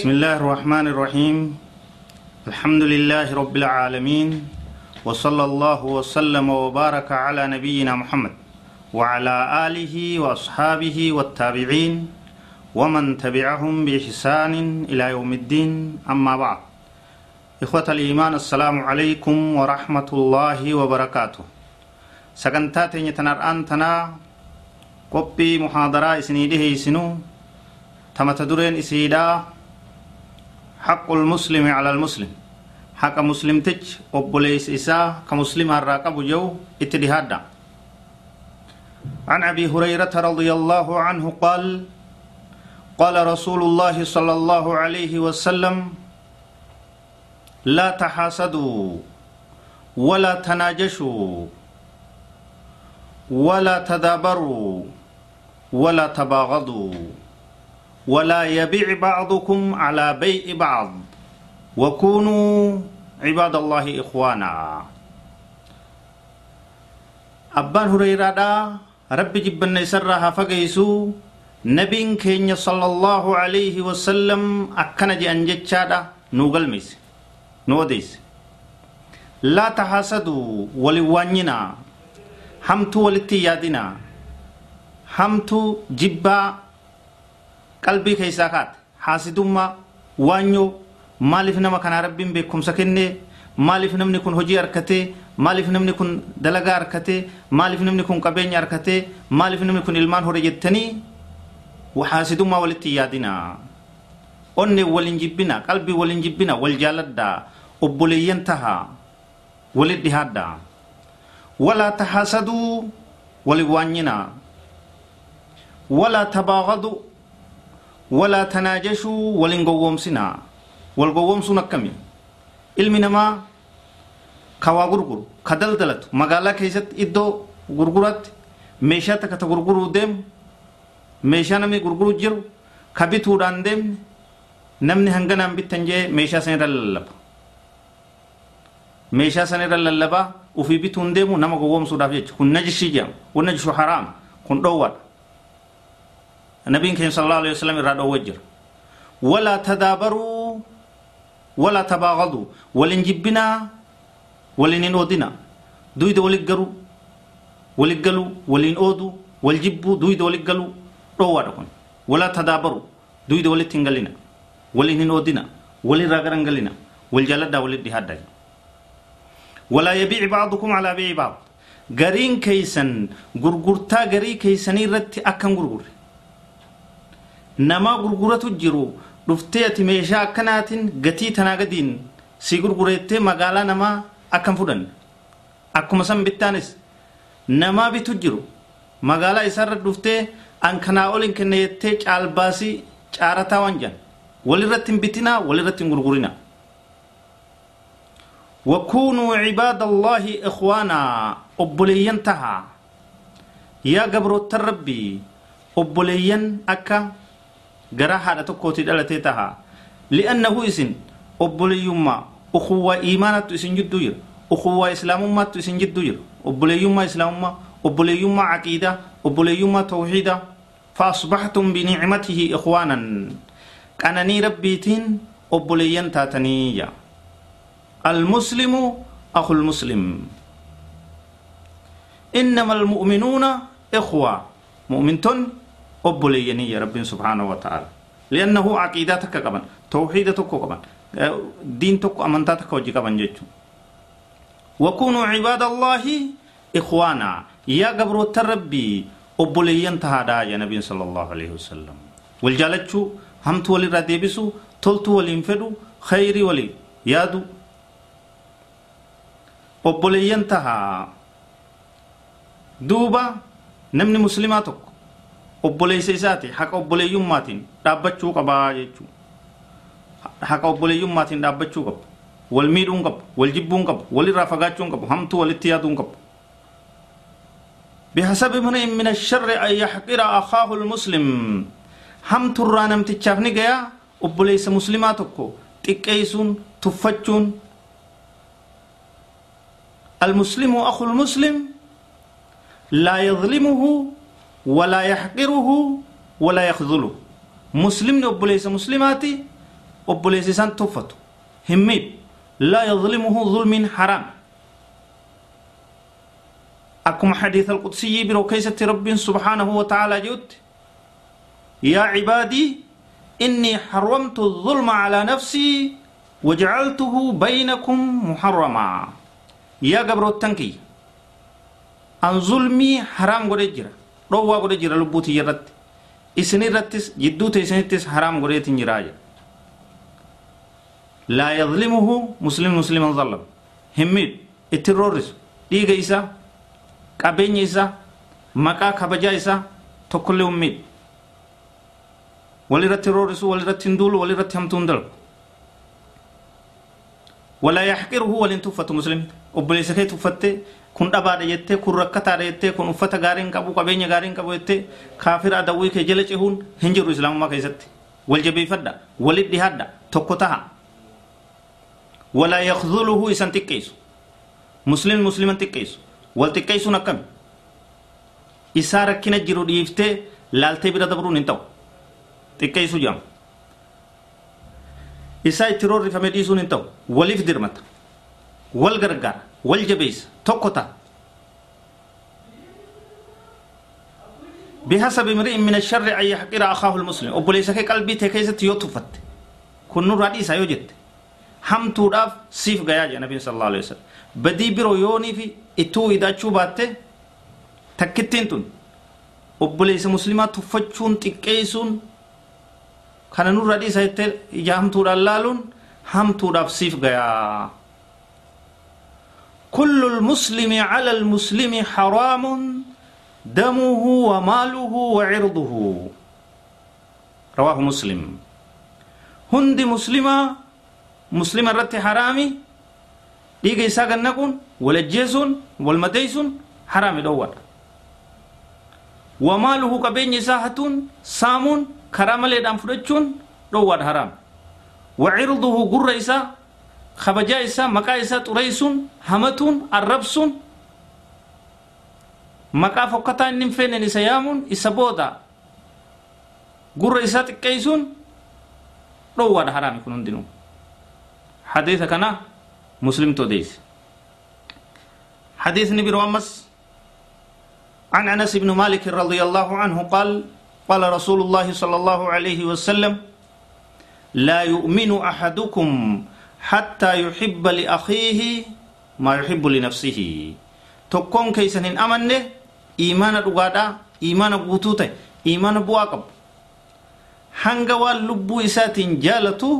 بسم الله الرحمن الرحيم الحمد لله رب العالمين وصلى الله وسلم وبارك على نبينا محمد وعلى آله وأصحابه والتابعين ومن تبعهم بإحسان إلى يوم الدين أما بعد إخوة الإيمان السلام عليكم ورحمة الله وبركاته سكنتات يتنرأن تنا قبي محاضرة إسنيده إسنو تمتدرين إسيدا حق المسلم على المسلم حق مسلم تج أبوليس إساء كمسلم الراقب جو اتدهادا عن أبي هريرة رضي الله عنه قال قال رسول الله صلى الله عليه وسلم لا تحاسدوا ولا تناجشوا ولا تدابروا ولا تباغضوا ولا يبيع بعضكم على بيع بعض. وكونوا عباد الله إخوانا. أبان هريرة رب جبنا يسرها فقيسو نبين كينيا صلى الله عليه وسلم أكنا جي أنجتشادا نوغل ميس نوديس. لا تحاسدوا ولوانينا همتو ولتيادنا همتو جبا qalbii keessaa kaate haasidummaa waanyoo maaliif nama kana rabbiin beekumsa kennee? Maaliif namni kun hojii harkatee? Maaliif namni kun dalagaa harkatee? Maaliif namni kun qabeenya harkatee? Maaliif namni kun ilmaan hore jettanii? Haasidummaa walitti yaadina onne waliin jibbina qalbii waliin jibbina wal jaaladdaa obboleeyyan taha walit dhihaadda. Walaa tahaasaduu wali waanyina walaa walaa tanaajashuu walin gowwoomsinaa wal gowwoomsuun akkami ilmi namaa ka waa gurguru ka daldalatu magaalaa keessatti iddoo gurguratti meeshaa takka ta gurguruu deemu meeshaa namni gurguruu jiru ka bituudhaan deemne namni hanganaan bittan jee meeshaa san irra lallaba meeshaa san irra lallabaa ufii bituun deemu nama gowwoomsuudhaaf jecha kun najishii jedhama kun najishu haraama kun dhoowwaadha نبي كريم صلى الله عليه وسلم إرادة وجر ولا تدابروا ولا تباغضوا ولن جبنا ولن نودنا دويد ولقروا ولقلوا ولن أودوا والجبوا دويد ولقلوا روادكم ولا تدابروا دويد ولتنقلنا ولن نودنا ولن راقرنقلنا والجلد ولدهاد ولا يبيع بعضكم على بيع بعض غرين كيسن غرغرتا غري كيسني رت أكن غرغر nama gurguratu jiru dhuftee ati meeshaa akkanaatiin gatii tanaa gadiin si gurgureettee magaalaa namaa akkan fudhanne akkuma san bittaanis namaa bitu jiru magaalaa isaarra dhuftee an kanaa ol hin kenne jettee caalbaasii caarataa waan jedhan walirratti hin bitinaa walirratti hin gurgurinaa وكونوا عباد الله إخوانا أبوليين تها يا قبر التربي أبوليين أكا gara haadha tokkooti dhalatee taha li'annahu isin obboleeyyummaa ukuwwaa iimaanattu isin jidduu jira ukuwwaa islaamummaattu isin jidduu jira obboleeyyummaa islaamummaa obboleeyyummaa caqiidaa obboleeyyummaa tawxiidaa فأصبحتم بنعمته إخوانا قنني ربيتين أبوليين تاتنية المسلم أخو المسلم إنما المؤمنون إخوة مؤمنتون obboleeyyanii ya rabbiin subhaanahu wa ta'ala li'annahu aqiidaa takka qaban tawxiida tokko qaban diin tokko amantaa takka hojii qaban jechu wakunuu cibaada allaahi ikwaana yaa gabroota rabbii obboleeyyan tahaadhaa ya nabiin sala allahu alaihi wasallam wal jaalachuu hamtu walirraa deebisu toltu waliin fedhu khayrii walii yaadu obboleeyyan tahaa duuba namni muslimaa tokko obboleessa isaati haqa obboleeyyummaatiin dhaabbachuu qabaa jechuu haqa obboleeyyummaatiin dhaabbachuu qabu wal miidhuun qabu wal jibbuun qabu walirraa fagaachuun qabu hamtuu walitti yaaduun qabu بحسب امرئ من الشر أن يحقر أخاه المسلم هم ترانا متشافني جيا أبوليس مسلماتكو تكيسون تفتشون المسلم أخو المسلم لا يظلمه ولا يحقره ولا يخذله. مسلم أبليس مسلماتي أبليس سان توفت هميب. لا يظلمه ظلم حرام. أكم حديث القدسي بروكيسة رب سبحانه وتعالى جوت. يا عبادي إني حرمت الظلم على نفسي وجعلته بينكم محرما. يا قبر التنكي. أن ظلمي حرام قد dhowwaa godhe jira lubbuu tiyya irratti isin irrattis jidduu teessanittis haraam godheetin jiraa jedha laa yadlimuhu muslim musliman zallam hin miidhu ittin roorrisu dhiiga isaa qabeenya isaa maqaa kabajaa isaa tokkollee hin miidhu walirratti roorrisu walirratti hin duulu walirratti hamtuu hin dalgu ولا يحقره ولن تفت مسلم tuffattee kun dhabaadha jettee kun rakkataadha jettee kun uffata gaariin qabu qabeenya gaariin qabu jettee kaafira adawwii kee jala cehuun hin jiru islaamummaa keessatti wal jabeeffadha walit dhihaadha tokko taha walaa yakzuluhu isan xiqqeessu muslim musliman xiqqeessu wal xiqqeessuun akkami isaa rakkina jiru dhiiftee laaltee bira dabruun hin ta'u xiqqeessu jedhama isaa itti roorrifame dhiisuun hin ta'u. Waliif dirmata wal gargaara wal jabeessa tokko ta'a بحسب امرئ من الشر أن يحقر أخاه المسلم أبو ليس قلبي تكيسة يوتفت كن رادي سيوجد هم توداف سيف غيا النبي صلى الله عليه وسلم بدي برو يوني في اتو إذا شوبات تكتين تون أبو ليس مسلمة تفتشون تكيسون رادي سيت يا هم تودا لالون هم توداف سيف غيا كل المسلم على المسلم حرام دمه وماله وعرضه رواه مسلم هند مسلمة مسلمة رت حرامي ديجي ساقن نكون ولا والمديسون حرامي دوار وماله كبين ساحتون سامون كرام لدام فرجون دوار حرام وعرضه قر إسا خبجا إسا مكا إسا تريسون همتون الربسون maqaa fokkataa inni hin feenen isa yaamuun isa booda gurra isaa xiqqeessuun dhoowwaadha haraami kun hundinuu hadiisa kana muslimtu odeeyse حديث برو أمس عن أنس بن مالك رضي الله عنه قال قال رسول الله صلى الله عليه وسلم لا يؤمن أحدكم حتى يحب لأخيه ما يحب لنفسه. تكون كيسن أمن إيمان الرغادة إيمان بوتوتة إيمان بواقب هنغوا لبو إسات جالتو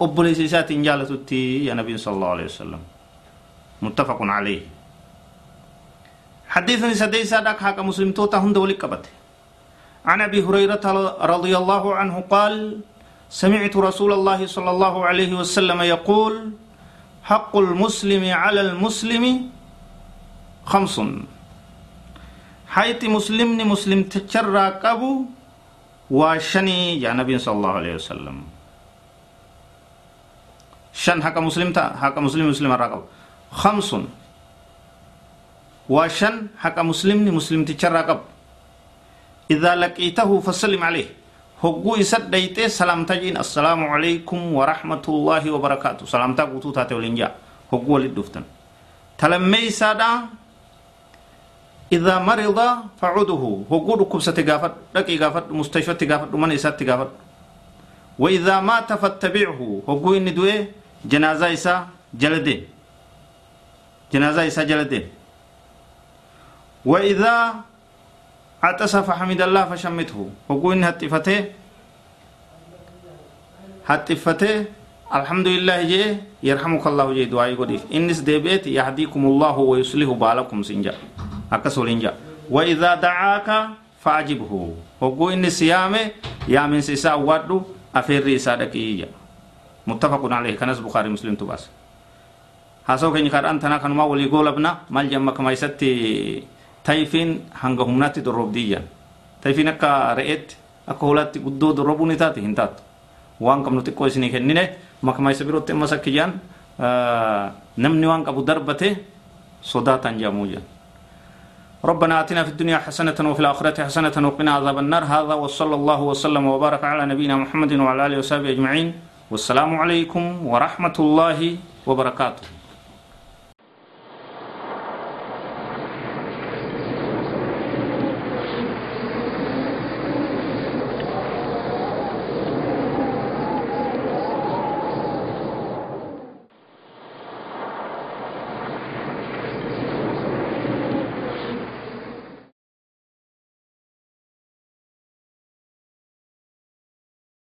أبلي إسات جالتو تي يا نبي صلى الله عليه وسلم متفق عليه حديث سديسة دك حاك مسلم توتا هندو لكبته عن أبي هريرة رضي الله عنه قال سمعت رسول الله صلى الله عليه وسلم يقول حق المسلم على المسلم خمس. حيث مسلمني مسلم تشرى قبو وشني يا نبي صلى الله عليه وسلم. شن حق مسلم تا؟ حق مسلم مسلم راقب خمس. وشن حق مسلمني مسلم تشرى قب إذا لقيته فسلم عليه. هقو إسد ديته سلام تجين. السلام عليكم ورحمة الله وبركاته. سلام تقوتو تاتي ولنجا هقو ولد دفتن. تلمي سادا إذا مرض فعوده هقول كبسة غافت لكي غافت مستشفى غافت من إسات غافت وإذا مات فاتبعه. هقول إن دوئي جنازة إسا جلده. جنازة إسا جلده. وإذا عطس فحمد الله فشمته. هقول إن هتفته هتفتة. الحمد لله جي. يرحمك الله جي. دعائي قديف إنس ديبيت يهديكم الله ويصلح بالكم سنجا. waliin jaa وإذا دعاك فأجبه. إني سيامه يا من سيسا وادو. أفير رسالة كيجا متفق عليه. كنس بخاري مسلم تباس. هاسو كني كار أنتنا كنما ولي قول ابنا مال جمع كما يستي تايفين هنگا همناتي دروب ديجا تايفين أكا رئيت أكا هولاتي قدو دروبوني تاتي هنتات. وان كم نتي كويسني كنينه مكما يسبيرو تيما سكيجان آه نمني وان كبو دربته صداتا جاموجا. ربنا آتنا في الدنيا حسنة وفي الآخرة حسنة وقنا عذاب النار. هذا وصلى الله وسلم وبارك على نبينا محمد وعلى آله وصحبه أجمعين. والسلام عليكم ورحمة الله وبركاته.